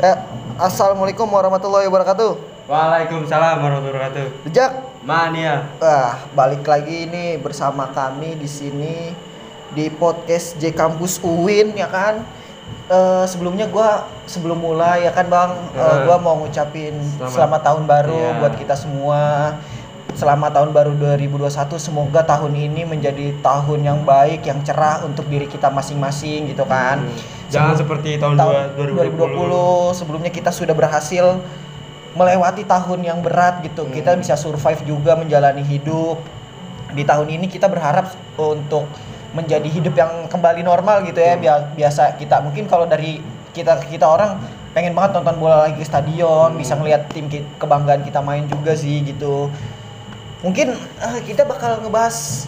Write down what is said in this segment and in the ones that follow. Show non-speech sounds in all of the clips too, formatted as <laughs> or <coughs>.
Eh, Assalamualaikum warahmatullahi wabarakatuh. Waalaikumsalam warahmatullahi wabarakatuh. Dejak. Mania. Wah, balik lagi ini bersama kami di sini di podcast J Kampus UIN ya kan. Eh, sebelumnya gua sebelum mulai ya kan Bang, eh, Eh. gua mau ngucapin Selamat. selamat, tahun baru Iya. buat kita semua. Selamat tahun baru 2021. Semoga tahun ini menjadi tahun yang baik, yang cerah untuk diri kita masing-masing gitu kan. Hmm. Jangan Sebelum- seperti tahun, tahun 2020. 2020 sebelumnya kita sudah berhasil melewati tahun yang berat gitu Hmm. kita bisa survive juga menjalani hidup di tahun ini kita berharap untuk menjadi hidup yang kembali normal gitu ya Hmm. Bia- biasa kita mungkin kalau dari kita kita orang pengen banget nonton bola lagi ke stadion Hmm. bisa ngelihat tim kebanggaan kita main juga sih gitu mungkin eh, kita bakal ngebahas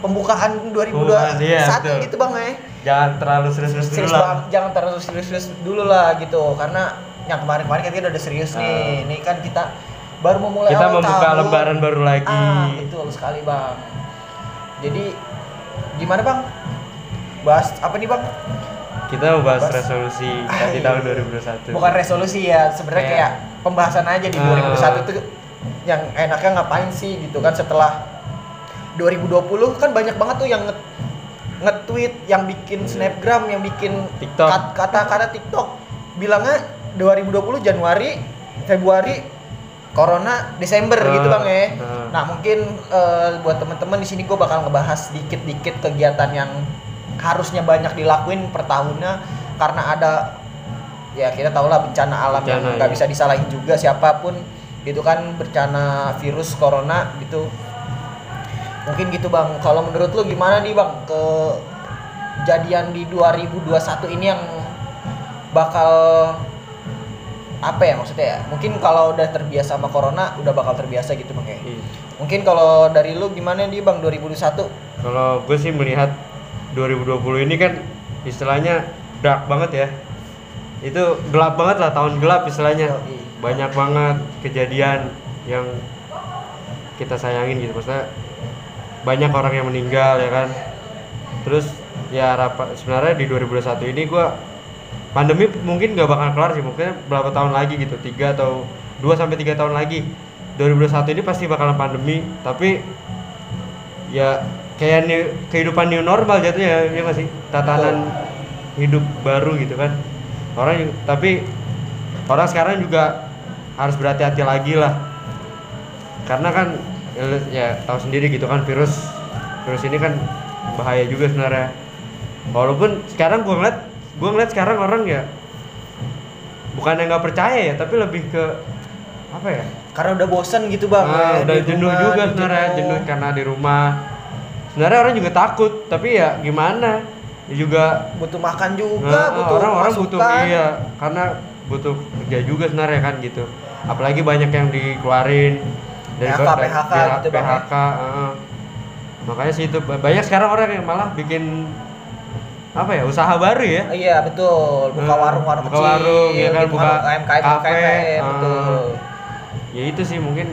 pembukaan 2021 iya, betul. gitu bang ya Jangan terlalu serius-serius dulu lah. jangan terlalu serius-serius dulu lah gitu karena yang kemarin-kemarin kan kita udah serius nih Ah. ini kan kita baru memulai Kita awal membuka tahun. lembaran baru lagi. ah betul sekali bang jadi gimana bang bahas apa nih bang Kita mau bahas Bahas- resolusi Ah, di iya. tahun <laughs> 2021. bukan resolusi ya sebenarnya Kayak- kayak pembahasan aja di Ah. 2021 itu yang enaknya ngapain sih gitu kan setelah 2020 kan banyak banget tuh yang nge-tweet yang bikin snapgram yang bikin TikTok. kat- kata-kata TikTok bilangnya 2020 Januari Februari Corona Desember Ah, gitu bang ya ah. nah mungkin eh, buat teman-teman di sini gue bakal ngebahas dikit-dikit kegiatan yang harusnya banyak dilakuin per tahunnya karena ada ya kita tahu lah bencana alam yang Bencana, nggak iya. bisa disalahin juga siapa pun gitu kan bencana virus corona gitu mungkin gitu bang kalau menurut lu gimana nih bang kejadian di 2021 ini yang bakal apa ya maksudnya ya mungkin kalau udah terbiasa sama corona udah bakal terbiasa gitu bang ya Iya. mungkin kalau dari lu gimana nih bang 2021 Kalau gue sih melihat 2020 ini kan istilahnya dark banget ya. Itu gelap banget lah tahun gelap istilahnya. Yoi. Banyak banget kejadian yang kita sayangin gitu maksudnya banyak orang yang meninggal ya kan. Terus ya harapan sebenarnya di 2021 ini gua pandemi mungkin gak bakal kelar sih mungkin berapa tahun lagi gitu tiga atau 2 sampai tiga tahun lagi. 2021 ini pasti bakalan pandemi tapi ya kayak new, kehidupan new normal jatuhnya ya nggak sih? Tatanan hidup baru gitu kan. Orang tapi orang sekarang juga harus berhati-hati lagi lah. Karena kan ya, ya tahu sendiri gitu kan virus. Virus ini kan bahaya juga sebenarnya. Walaupun sekarang gua ngeliat gua ngeliat sekarang orang ya bukan yang nggak percaya ya tapi lebih ke apa ya? Karena udah bosen gitu bang. Ah, ya, udah jenuh rumah, juga di sebenarnya jenuh. jenuh karena di rumah. Sebenarnya orang juga takut tapi ya gimana? Ya juga butuh makan juga nah, butuh orang-orang butuh iya karena butuh kerja juga sebenarnya kan gitu. Apalagi banyak yang dikeluarin PHK, PHK ya, gitu. PHK heeh. makanya sih itu ba- banyak sekarang orang yang malah bikin apa ya usaha baru ya iya betul buka warung-warung buka kecil warung, ya kan, gitu, buka UMKM kafe, ah. betul ya itu sih mungkin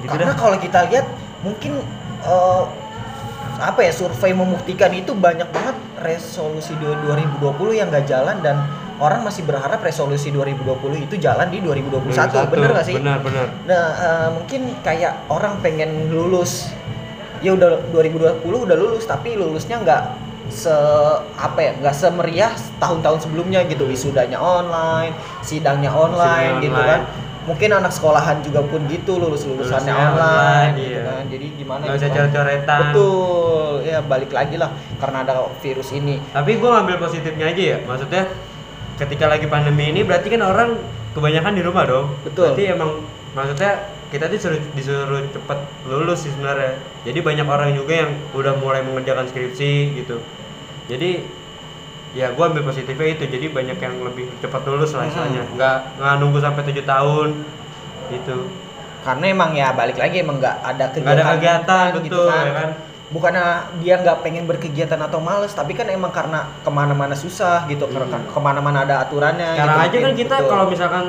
gitu karena dah kalau kita lihat mungkin eh, apa ya survei membuktikan itu banyak banget resolusi du- 2020 yang gak jalan dan orang masih berharap resolusi 2020 itu jalan di 2021 bener gak sih? benar benar Nah eh, mungkin kayak orang pengen lulus ya udah 2020 udah lulus tapi lulusnya nggak se apa ya nggak semeriah tahun-tahun sebelumnya gitu wisudanya online sidangnya online Sidangnya gitu online. kan mungkin anak sekolahan juga pun gitu lulus lulusannya Lulusnya online, online, gitu iya. kan jadi gimana nggak gitu usah kan. coret-coretan betul ya balik lagi lah karena ada virus ini tapi gue ngambil positifnya aja ya maksudnya ketika lagi pandemi ini berarti kan orang kebanyakan di rumah dong. Betul. berarti emang maksudnya kita disuruh disuruh cepet lulus sih sebenarnya. Jadi banyak orang juga yang udah mulai mengerjakan skripsi gitu. Jadi ya gue ambil positifnya itu. Jadi banyak yang lebih cepat lulus lah Hmm. istilahnya. Nggak nggak nunggu sampai tujuh tahun gitu. Karena emang ya balik lagi emang nggak ada kegiatan nggak ada kegiatan gitu betul kan. ya kan bukannya dia nggak pengen berkegiatan atau males tapi kan emang karena ke mana-mana susah gitu Hmm. karena ke mana-mana ada aturannya sekarang gitu aja kan kita Betul. kalau misalkan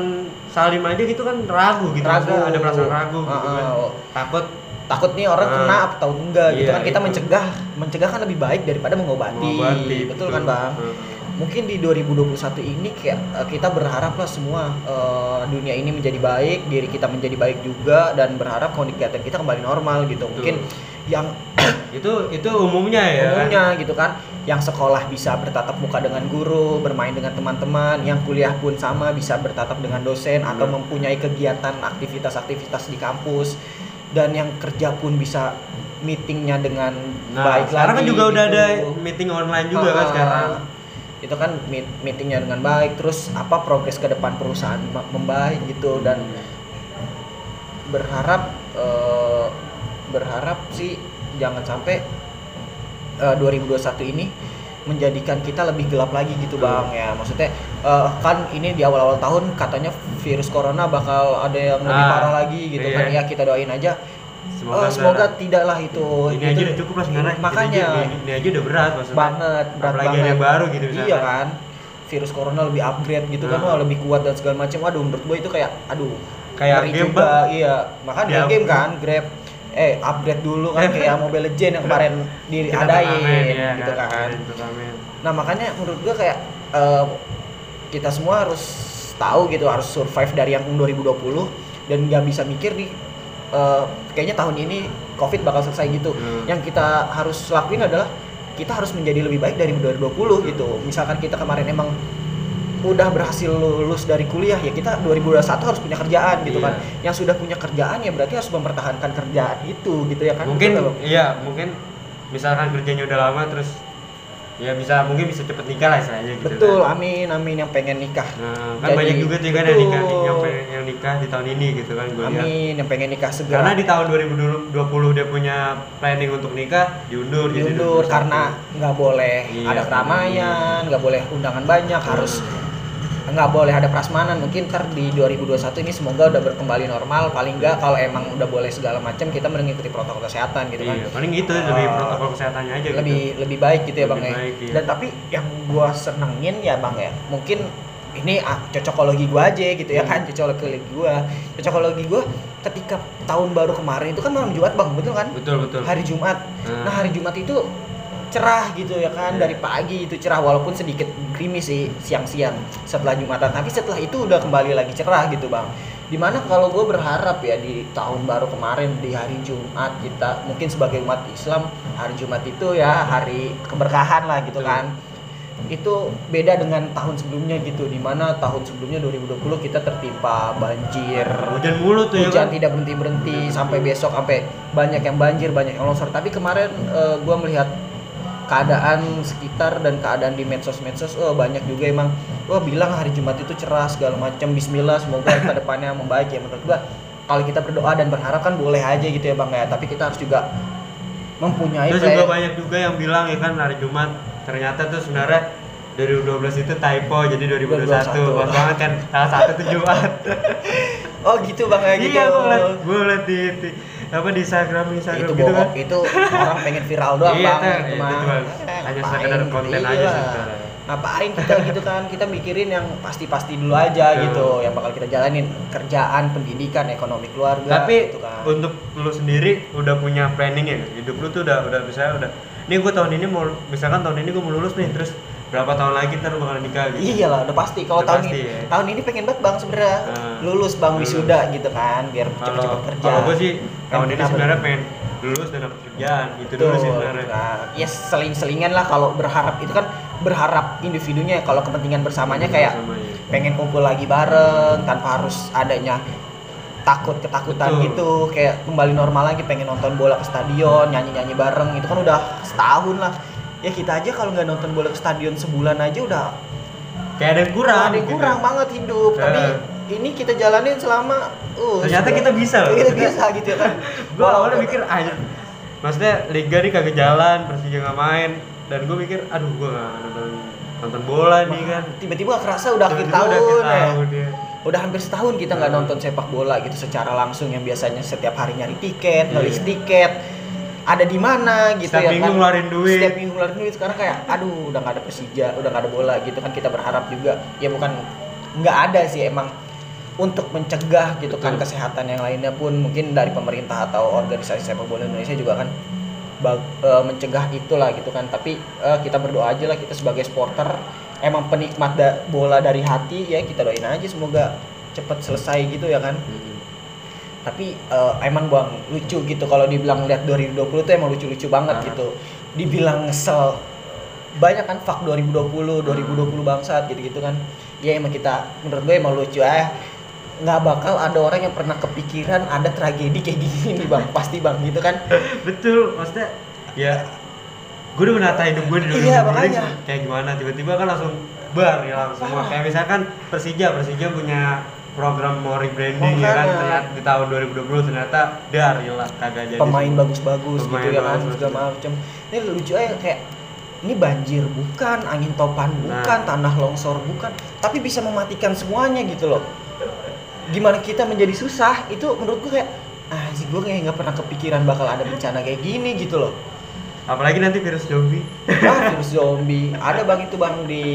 salim aja gitu kan ragu gitu Ragu. maksudnya ada perasaan ragu gitu Heeh. kan takut takut nih orang Ah. kena atau enggak gitu Iya, kan kita itu. mencegah mencegah kan lebih baik daripada mengobati, mengobati betul kan bang Heeh. mungkin di 2021 ini kayak eh, kita berharap lah semua eh, dunia ini menjadi baik diri kita menjadi baik juga dan berharap kegiatan kita kembali normal gitu mungkin yang <coughs> itu itu umumnya ya kan? umumnya gitu kan. Yang sekolah bisa bertatap muka dengan guru bermain dengan teman-teman. Yang kuliah pun sama bisa bertatap dengan dosen atau Hmm. mempunyai kegiatan aktivitas-aktivitas di kampus. Dan yang kerja pun bisa meetingnya dengan nah baik sekarang kan lagi juga udah gitu. ada meeting online juga kan Ah, sekarang. itu kan meet- meetingnya dengan baik. Terus apa progres ke depan perusahaan membaik gitu. Dan berharap eh, berharap sih jangan sampai eh, 2021 ini menjadikan kita lebih gelap lagi gitu bang ya. Maksudnya eh, kan ini di awal-awal tahun katanya virus corona bakal ada yang lebih Ah, parah lagi gitu iya. kan ya kita doain aja. Semoga, Eh, semoga tidaklah itu. Ini itu- aja udah cukup lah sebenarnya Ini makanya aja, ini, ini aja udah berat maksudnya. Banget berat apalagi banget. yang baru gitu misalkan. iya kan. Virus corona lebih upgrade gitu kan Nah. wah lebih kuat dan segala macam. Waduh menurut gue itu kayak aduh Kayak game, juga. Bang. iya makanya Ya game kan grab eh upgrade dulu kan kayak Mobile Legend yang kemarin diadain ya, gitu kan turnamen. nah makanya menurut gue kayak eh, kita semua harus tahu gitu harus survive dari yang 2020 dan nggak bisa mikir nih eh, kayaknya tahun ini covid bakal selesai gitu Hmm. yang kita harus lakuin adalah kita harus menjadi lebih baik dari 2020 gitu misalkan kita kemarin emang udah berhasil lulus dari kuliah ya kita 2021 harus punya kerjaan gitu Iya. kan yang sudah punya kerjaan ya berarti harus mempertahankan kerjaan itu gitu ya kan mungkin Bang? iya mungkin misalkan kerjanya udah lama terus ya bisa mungkin bisa cepet nikah lah istilahnya gitu betul kan. amin amin yang pengen nikah Nah, kan Jadi, banyak juga tuh kan yang nikah yang, pengen- yang nikah di tahun ini gitu kan gue lihat. amin yang pengen nikah segera Karena di tahun 2020 dia punya planning untuk nikah diundur diundur 2021. karena nggak boleh Iya, ada keramaian nggak boleh undangan banyak harus nggak boleh ada prasmanan mungkin ntar di 2021 ini semoga udah berkembali normal paling nggak kalau emang udah boleh segala macam kita mengikuti protokol kesehatan gitu kan Iya, paling itu lebih Ah, protokol kesehatannya aja lebih lebih baik gitu ya bang ya baik, iya. dan tapi yang gua senengin ya bang ya mungkin ini ah, cocokologi gua aja gitu ya Hmm. kan cocokologi gua cocokologi gua ketika tahun baru kemarin itu kan malam Jumat bang betul kan gitu. Betul betul. hari Jumat Nah. nah hari Jumat itu cerah gitu ya kan Iya. dari pagi itu cerah walaupun sedikit gerimis sih siang-siang setelah Jumatan tapi setelah itu udah kembali lagi cerah gitu bang di mana kalau gue berharap ya di tahun baru kemarin di hari Jumat kita mungkin sebagai umat Islam hari Jumat itu ya hari keberkahan lah gitu Betul. kan itu beda dengan tahun sebelumnya gitu di mana tahun sebelumnya 2020 kita tertimpa banjir Hujan mulu tuh ya hujan kan. tidak berhenti berhenti sampai besok sampai banyak yang banjir banyak yang longsor tapi kemarin eh, gua melihat keadaan sekitar dan keadaan di medsos-medsos oh banyak juga emang wah bilang hari Jumat itu cerah segala macam Bismillah semoga ke depannya membaik ya menurut gua kalau kita berdoa dan berharap kan boleh aja gitu ya bang ya tapi kita harus juga mempunyai Terus juga banyak juga yang bilang ya kan hari Jumat ternyata tuh sebenarnya 2012 itu typo jadi 2021 pas banget kan salah satu tuh Jumat. <laughs> Oh gitu bang ya gitu. Iya gue ngeliat di, di apa di Instagram Instagram itu gitu kan? itu orang pengen viral doang Iya, bang. itu mah cuma hanya sekedar konten iya. aja sih sebenarnya. ngapain kita gitu kan? Kita mikirin yang pasti-pasti dulu aja gitu yang bakal kita jalanin. Kerjaan pendidikan ekonomi keluarga tapi gitu kan. untuk lu sendiri udah punya planning ya? Hidup lu tuh udah udah bisa udah. Nih gue tahun ini mau misalkan tahun ini gue mau lulus nih terus berapa tahun lagi ntar lu bakal nikah gitu? Iya lah, udah pasti. Kalau tahun pasti ini, ya. tahun ini pengen banget bang sebenarnya Nah, lulus bang lulus. wisuda gitu kan, biar kalau cepet-cepet kerja. kalau gue sih tahun ini sebenarnya pengen lulus dan dapat kerjaan. Gitu dulu sih sebenarnya. Nah, ya seling-selingan lah kalau berharap. Itu kan berharap individunya. Kalau kepentingan bersamanya kayak Sama, ya. pengen kumpul lagi bareng tanpa harus adanya takut ketakutan Betul. gitu. Kayak kembali normal lagi pengen nonton bola ke stadion nyanyi nyanyi bareng. Itu kan udah setahun lah ya kita aja kalau nggak nonton bola ke stadion sebulan aja udah kayak ada yang kurang ada yang gitu. kurang banget hidup Eh. tapi ini kita jalanin selama uh ternyata sudah- kita bisa loh <laughs> kita bisa gitu ya kan <laughs> gue awalnya mikir aja maksudnya liga nih kagak jalan Persija nggak main dan gue mikir aduh gue nggak nonton nonton bola nih kan tiba-tiba kerasa udah akhir tahun, udah akhir ya. tahun ya. udah hampir setahun kita nggak Hmm. nonton sepak bola gitu secara langsung yang biasanya setiap hari nyari tiket, Iya. ngelis tiket, ada di mana gitu Setiap ya minggu kan. ngeluarin duit. Setiap minggu ngeluarin duit sekarang kayak aduh udah nggak ada Persija, udah nggak ada bola gitu kan kita berharap juga ya bukan nggak ada sih emang untuk mencegah gitu kan Betul. kesehatan yang lainnya pun mungkin dari pemerintah atau organisasi sepak bola Indonesia juga kan bag- eh, mencegah itulah gitu kan tapi eh, kita berdoa aja lah kita sebagai supporter emang penikmat da- bola dari hati ya kita doain aja semoga cepet selesai gitu ya kan tapi eh, emang bang lucu gitu kalau dibilang lihat 2020 tuh emang lucu-lucu banget Ah. gitu. Dibilang ngesel banyak kan fak 2020 2020 bangsat gitu-gitu kan. Ya emang kita menurut gue emang lucu eh nggak bakal ada orang yang pernah kepikiran ada tragedi kayak gini bang. <laughs> Pasti bang gitu kan. Betul maksudnya ya gue udah menata hidup gue di 2020 Iya, makanya. kayak gimana? Tiba-tiba kan langsung bar ya langsung. Ah. kayak misalkan Persija Persija punya program mau rebranding ya kan ternyata di tahun 2020 ternyata dar ya lah kagak jadi pemain bagus-bagus gitu Pemain ya kan bagus, segala macem. Ini lucu aja kayak ini banjir bukan angin topan bukan Nah. tanah longsor bukan tapi bisa mematikan semuanya gitu loh. Gimana kita menjadi susah itu menurut gue kayak ah sih gue kayak nggak pernah kepikiran bakal ada bencana kayak gini gitu loh. Apalagi nanti virus zombie. Ah virus zombie. Ada bang itu bang di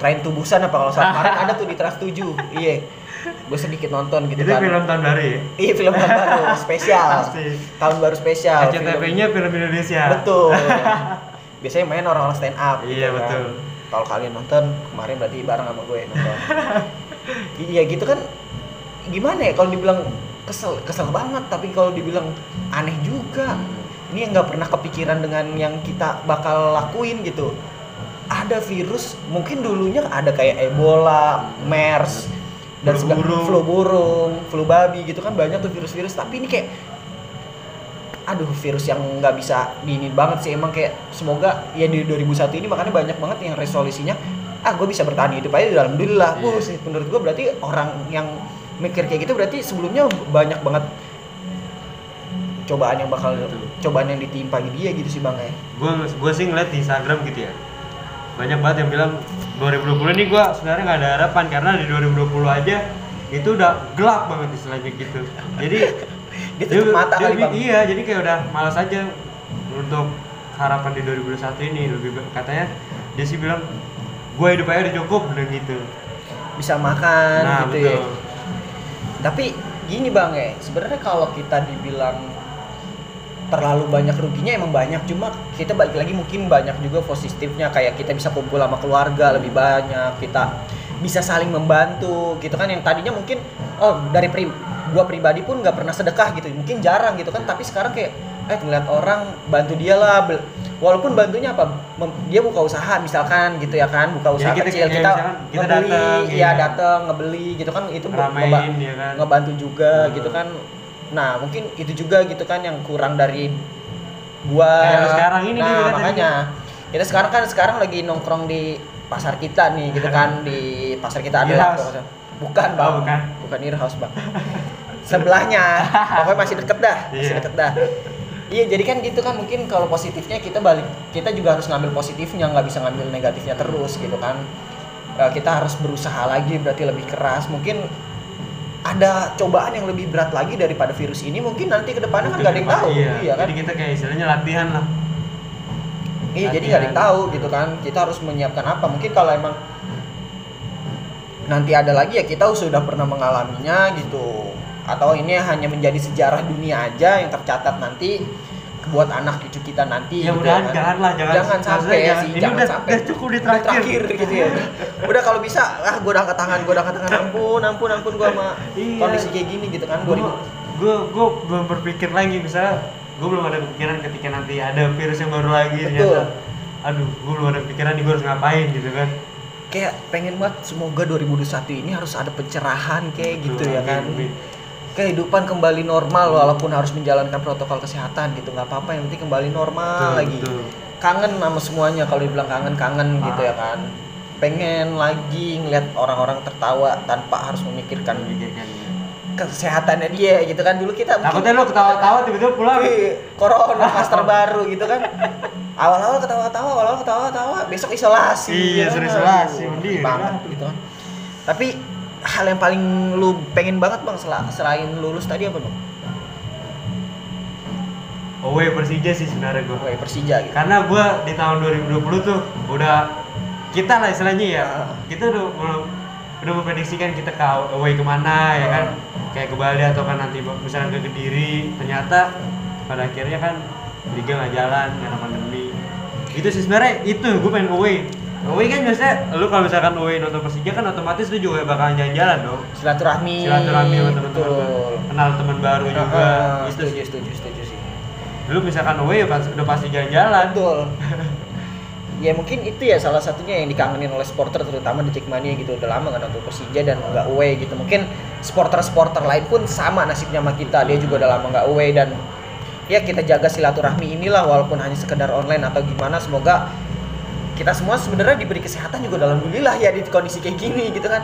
train tubusan apa kalau salah <laughs> kemarin ada tuh di Trans 7 iya gue sedikit nonton gitu itu kan film tahun baru ya iya film tahun baru <laughs> spesial Pasti. tahun baru spesial film- SCTV-nya film Indonesia Betul. <laughs> Biasanya main orang-orang stand up. Iya, kan. betul. Kalau kalian nonton kemarin berarti bareng sama gue nonton. iya gitu kan. Gimana ya kalau dibilang kesel kesel banget tapi kalau dibilang aneh juga. Ini yang nggak pernah kepikiran dengan yang kita bakal lakuin gitu. Ada virus, mungkin dulunya ada kayak Ebola, MERS, dan Flu segala- burung. flu burung, flu babi gitu kan banyak tuh virus-virus. Tapi ini kayak aduh virus yang nggak bisa diinin banget sih emang kayak semoga ya di 2001 ini makanya banyak banget yang resolusinya ah gue bisa bertahan hidup aja dalam alhamdulillah Iya. Wah, sih, menurut gue berarti orang yang mikir kayak gitu berarti sebelumnya banyak banget cobaan yang bakal Betul. cobaan yang ditimpa dia gitu sih bang ya gue gue sih ngeliat di Instagram gitu ya banyak banget yang bilang 2020 ini gue sebenarnya nggak ada harapan karena di 2020 aja itu udah gelap banget istilahnya gitu. Jadi <laughs> dia tutup mata dia kali bang. iya jadi kayak udah malas aja untuk harapan di 2021 ini. Lebih katanya dia sih bilang gue hidup aja udah cukup bilang gitu. Bisa makan nah gitu ya. betul. Tapi gini bang ya. Sebenarnya kalau kita dibilang terlalu banyak ruginya emang banyak. Cuma kita balik lagi mungkin banyak juga positifnya. Kayak kita bisa kumpul sama keluarga lebih banyak kita bisa saling membantu gitu kan. Yang tadinya mungkin oh dari pri gua pribadi pun nggak pernah sedekah gitu. Mungkin jarang gitu kan tapi sekarang kayak eh ngeliat orang bantu dia lah. Walaupun bantunya apa Mem- dia buka usaha misalkan gitu ya kan buka usaha Jadi kita kecil kita, kita ngebeli datang, ya iya. datang ngebeli gitu kan. Itu ramein ya kan. ngebantu juga Hmm. gitu kan nah mungkin itu juga gitu kan yang kurang dari gua. Kayak sekarang ini nah juga tadi makanya. Kita sekarang kan sekarang lagi nongkrong di pasar kita nih gitu kan di pasar kita ada lah Earhouse. pokoknya. bukan bang. Oh, bukan. bukan Earhouse bang. Sebelahnya. Pokoknya masih deket dah masih Iya. deket dah. Iya jadi kan gitu kan mungkin kalau positifnya kita balik kita juga harus ngambil positifnya nggak bisa ngambil negatifnya terus gitu kan. Eh, kita harus berusaha lagi berarti lebih keras. Mungkin ada cobaan yang lebih berat lagi daripada virus ini mungkin nanti ke depannya kan nggak ada yang tahu. iya, iya kan? Jadi kita kayak istilahnya latihan lah. Iya jadi nggak ada yang latihan. tahu gitu kan. Kita harus menyiapkan apa. Mungkin kalau emang nanti ada lagi ya kita sudah pernah mengalaminya gitu. Atau ini hanya menjadi sejarah dunia aja yang tercatat nanti buat anak cucu kita nanti ya gitu mudahan kan. jangan lah jangan jangan sampai jangan- sih ini jangan udah, sampai udah cukup di Udah terakhir, gitu ya udah kalau bisa ah gue udah angkat tangan gue udah angkat tangan ampun ampun ampun gue sama Iya. kondisi kayak gini gitu kan gue 2000 gue gue belum berpikir lagi misalnya gue belum ada kepikiran ketika nanti ada virus yang baru lagi Betul. ternyata aduh gue belum ada pikiran nih gue harus ngapain gitu kan kayak pengen banget semoga 2021 ini harus ada pencerahan kayak gitu Betul, ya kan amin. Kehidupan kembali normal walaupun harus menjalankan protokol kesehatan gitu nggak apa-apa yang penting kembali normal Betul, lagi betul. kangen sama semuanya kalau dibilang kangen kangen gitu Ah. ya kan pengen lagi ngeliat orang-orang tertawa tanpa harus memikirkan ya. kesehatannya dia gitu kan dulu kita takutnya lo ketawa-tawa tiba-tiba pulang Wih, corona klaster baru gitu kan awal-awal ketawa-tawa awal-awal ketawa-tawa besok isolasi Iya, ya suruh kan? isolasi, mending. banget gitu kan tapi hal yang paling lu pengen banget bang sel- selain lulus tadi apa bang? away Persija sih sebenarnya gue Oke Persija gitu. Karena gue di tahun 2020 tuh udah kita lah istilahnya ya Ah. kita udah udah- udah memprediksikan kita ke away ke mana ya kan? Kayak ke Bali atau kan nanti misalnya ke Kediri ternyata pada akhirnya kan liga nggak jalan karena pandemi. Itu sih sebenarnya itu gue pengen away away kan biasanya lu kalau misalkan away nonton Persija kan otomatis lu juga bakalan jalan-jalan dong. Silaturahmi. Silaturahmi sama teman-teman. Kenal teman baru juga. itu setuju setuju setuju sih. Lu misalkan away ya udah pasti jalan-jalan. Betul. <laughs> Ya mungkin itu ya salah satunya yang dikangenin oleh supporter terutama di Jackmania gitu. Udah lama nggak nonton Persija dan nggak away gitu. Mungkin supporter-supporter lain pun sama nasibnya sama kita. Dia juga udah lama nggak away dan ya kita jaga silaturahmi inilah walaupun hanya sekedar online atau gimana. Semoga kita semua sebenarnya diberi kesehatan juga dalam alhamdulillah ya di kondisi kayak gini gitu kan.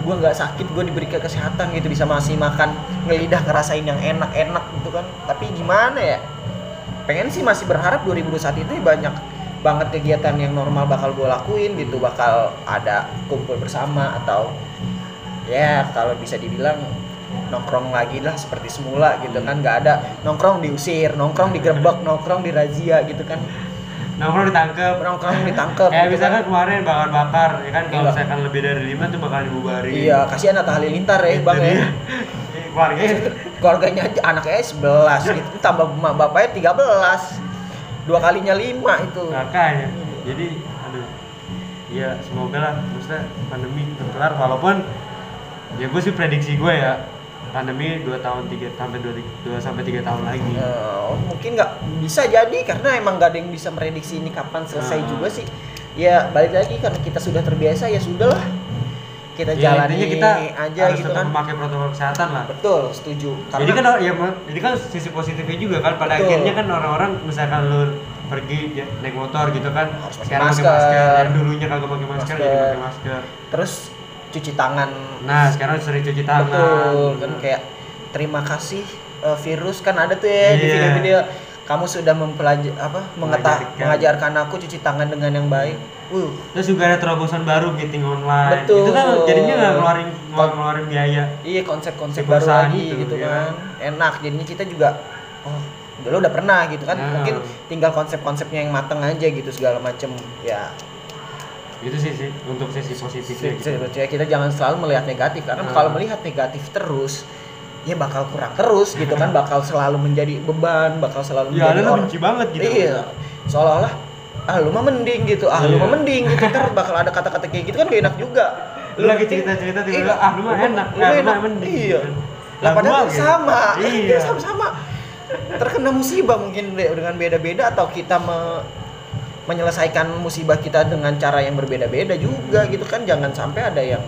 Gue nggak sakit gue diberi kesehatan gitu bisa masih makan ngelidah ngerasain yang enak-enak gitu kan. Tapi gimana ya? Pengen sih masih berharap 2021 itu banyak banget kegiatan yang normal bakal gue lakuin gitu. Bakal ada kumpul bersama atau ya kalau bisa dibilang nongkrong lagi lah seperti semula gitu kan. Nggak ada nongkrong diusir nongkrong digerebek nongkrong dirazia gitu kan nongkrong ditangkep. Nongkrong ditangkep. Kayak gitu misalkan kan. kemarin bakar-bakar ya kan? Kalau Iya. misalkan lebih dari lima tuh bakal dibubarin. Iya kasihan Atta Halilintar ya bang ya. <laughs> Dia. keluarganya keluarganya anaknya 11 gitu. Tambah bapaknya 13 dua kalinya lima itu. Makanya. Jadi aduh. Ya semoga lah maksudnya pandemi terkelar walaupun ya gue sih prediksi gue ya pandemi 2 tahun 3 sampai 2, 2 sampai 3 tahun lagi Eh, mungkin nggak bisa jadi karena emang gak ada yang bisa prediksi ini kapan selesai Nah. juga sih ya balik lagi karena kita sudah terbiasa ya sudahlah kita ya, jalani kita aja harus gitu kan memakai protokol kesehatan lah betul setuju jadi kan ya jadi kan sisi positifnya juga kan pada Betul. akhirnya kan orang-orang misalkan lu pergi ya, naik motor gitu kan Harus pakai sekarang pakai masker. masker yang dulunya kagak pakai masker, jadi Masker. pakai masker terus cuci tangan. Nah sekarang sering cuci tangan. Betul kan kayak terima kasih eh, virus kan ada tuh ya di Iya. video-video. Kamu sudah mempelajari apa mengeta- Mengajarkan. aku cuci tangan dengan yang baik. Uh. Terus juga ada terobosan baru meeting online. Betul. itu kan jadinya nggak ngeluarin nggak ngeluarin biaya. Iya konsep-konsep baru lagi itu, gitu ya. kan. Enak jadinya kita juga oh dulu udah pernah gitu kan. Nah. mungkin tinggal konsep-konsepnya yang mateng aja gitu segala macem. Ya itu sih sih untuk sisi positifnya gitu. kita jangan selalu melihat negatif karena Nah. kalau melihat negatif terus ya bakal kurang terus gitu kan bakal selalu menjadi beban bakal selalu ya menjadi orang benci banget gitu iya seolah-olah ah lu mah mending gitu ah lu Iya. mah mending gitu ntar bakal ada kata-kata kayak gitu kan gak enak juga lu lagi cerita-cerita tiba-tiba Iya. ah lu mah enak Lu ah, lu enak. mending Iya. gitu kan. Lah padahal sama. iya sama-sama. Terkena musibah mungkin dengan beda-beda atau kita me- menyelesaikan musibah kita dengan cara yang berbeda-beda juga gitu kan. Jangan sampai ada yang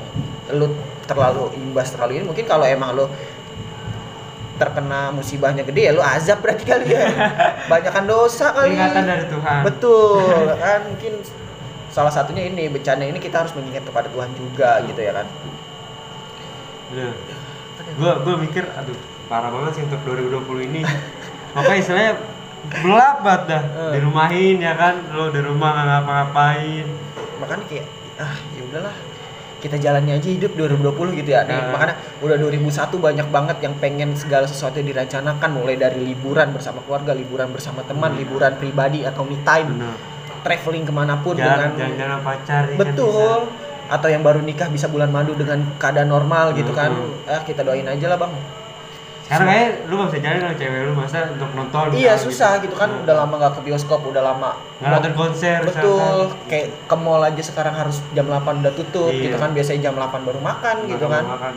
lu terlalu imbas terlalu ini. Mungkin kalau emang lu terkena musibahnya gede ya lu azab berarti kali ya. <laughs> Banyakan dosa kali. Peringatan dari Tuhan. Betul <laughs> kan. Mungkin salah satunya ini bencana ini kita harus mengingat kepada Tuhan juga gitu ya kan. Gua gua mikir aduh parah banget sih untuk 2020 ini. <laughs> Makanya istilahnya gelap banget dah. Eh. Dirumahin ya kan, lo di rumah nggak ngapa-ngapain. makanya kayak ah ya udahlah kita jalani aja hidup 2020 gitu ya nih Nah. makanya udah 2001 banyak banget yang pengen segala sesuatu yang direncanakan mulai dari liburan bersama keluarga liburan bersama teman Hmm. liburan pribadi atau me time traveling ke mana pun Jalan dengan jalan pacar ya kan betul atau yang baru nikah bisa bulan madu dengan keadaan normal gitu kan Hmm. ah kita doain aja lah bang. Sekarang kayak lu gak bisa jalan sama cewek lu masa untuk nonton. iya susah gitu kan Nah. udah lama gak ke bioskop udah lama Nggak nonton konser betul misalkan. kayak ke mall aja sekarang harus jam 8 udah tutup Iya. gitu kan biasanya jam 8 baru makan gitu kan makan.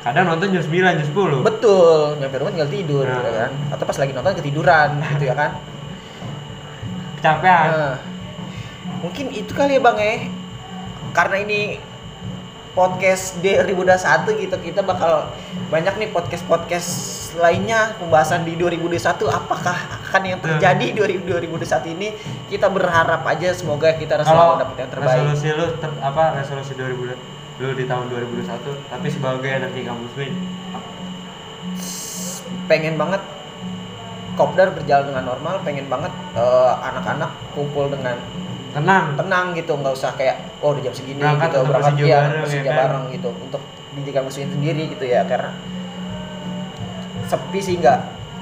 Kadang nonton jam 9, jam 10. betul nyampe rumah tinggal tidur Nah. gitu kan atau pas lagi nonton ketiduran <laughs> gitu ya kan Kecapean. nah, mungkin itu kali ya bang ya karena ini podcast D2021 gitu. Kita bakal banyak nih podcast podcast lainnya pembahasan di 2021 apakah akan yang terjadi di 2021 ini? Kita berharap aja semoga kita selalu dapat yang terbaik. resolusi lu ter- apa resolusi 2000 lu di tahun 2021 tapi sebagai di kampus Win pengen banget kopdar berjalan dengan normal pengen banget eh, anak-anak kumpul dengan tenang tenang gitu nggak usah kayak oh udah jam segini Berangkat gitu berangkat ya bareng, ya kan? bareng gitu untuk di Jika Muslim sendiri gitu ya karena sepi sih nggak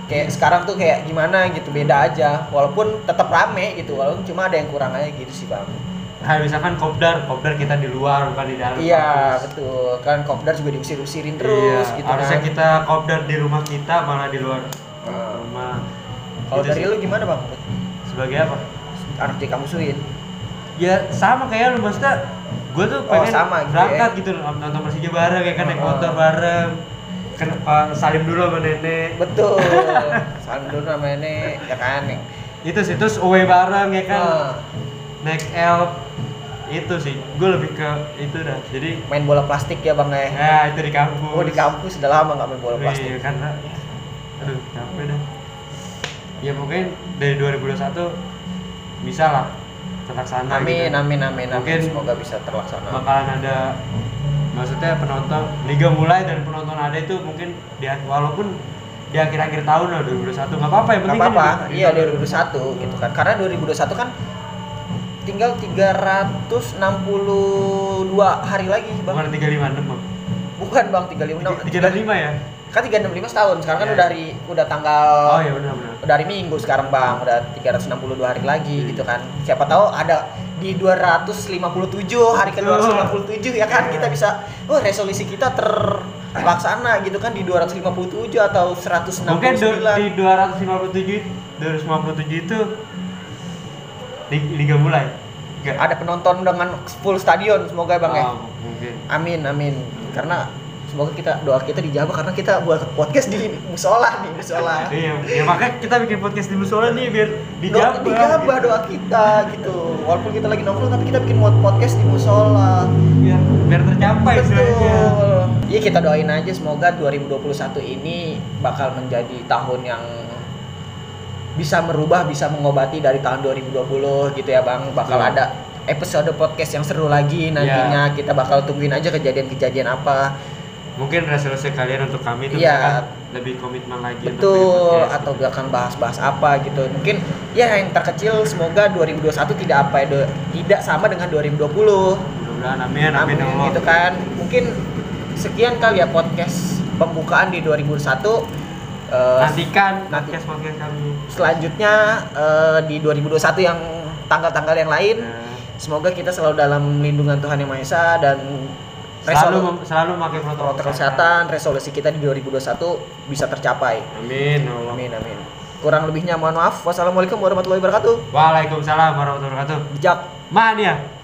kayak sekarang tuh kayak gimana gitu beda aja walaupun tetap rame gitu walaupun cuma ada yang kurang aja gitu sih bang Nah, misalkan kopdar, kopdar kita di luar bukan di dalam. iya kampus. betul kan kopdar juga diusir-usirin Iya, terus gitu harusnya kan kita kopdar di rumah kita malah di luar Hmm. rumah. kalau Gitu dari sih. lu gimana bang sebagai apa? anak JK Musuhin ya sama kayak lu maksudnya gue tuh Oh, pengen sama gitu berangkat ya. gitu nonton Persija bareng ya kan naik Oh. motor bareng. Kan uh, salim dulu sama nenek. Betul. <laughs> Salam dulu sama ini ya kan itu sih terus away bareng ya kan. Ah, naik elf itu sih. Gue lebih ke itu dah. Jadi main bola plastik ya bang ya? Ya itu di kampus. Oh di kampus. Udah lama nggak main bola Wih, plastik. karena ya, aduh capek dah. Ya mungkin dari 2021 bisa lah terlaksana amin gitu. amin amin amin. Mungkin semoga bisa terlaksana. bakalan ada maksudnya penonton liga mulai dan penonton ada itu mungkin di walaupun di akhir-akhir tahun lah 2021 nggak apa-apa yang penting apa-apa. kan di- iya di- 2021 gitu kan. Karena 2021 kan tinggal 362 hari lagi bang. Bukan 356 bang. Bukan bang 356 365 ya kan 365 setahun sekarang kan Iya. udah hari udah tanggal oh iya benar benar. udah hari minggu sekarang bang. Udah 362 hari lagi gitu kan. Siapa tahu ada di 257 hari ke 257 ya kan? Iya. kita bisa oh resolusi kita terlaksana gitu kan di 257 atau 169 mungkin di 257 257 itu li- liga mulai? Enggak. ada penonton dengan full stadion semoga bang ya. Oh, mungkin. Amin amin. Karena semoga kita doa kita dijawab karena kita buat podcast di musola nih musola. Iya ya makanya kita bikin podcast di musola nih biar doa, dijawab. dijabah gitu. doa kita gitu. Walaupun kita lagi nongkrong tapi kita bikin buat podcast di musola. Biar biar tercapai betul. iya kita doain aja semoga 2021 ini bakal menjadi tahun yang bisa merubah bisa mengobati dari tahun 2020 gitu ya bang. Bakal Betul. ada episode podcast yang seru lagi nantinya. Kita bakal tungguin aja kejadian-kejadian apa mungkin resolusi kalian untuk kami itu misalkan lebih komitmen lagi untuk betul podcast, atau gitu. akan bahas-bahas apa gitu mungkin ya yang terkecil semoga 2021 tidak apa ya tidak sama dengan 2020 mudah-mudahan amin amin, ya Allah. gitu kan mungkin sekian kali ya podcast pembukaan di 2021 Eh, nantikan nanti. podcast podcast kami selanjutnya eh, di 2021 yang tanggal-tanggal yang lain Ya. semoga kita selalu dalam lindungan Tuhan Yang Maha Esa dan selalu selalu memakai protokol protokol kesehatan. resolusi kita di 2021 bisa tercapai. Amin ya Allah. amin amin. Kurang lebihnya mohon maaf. Wassalamualaikum warahmatullahi wabarakatuh. Waalaikumsalam warahmatullahi wabarakatuh. Bijak. Mania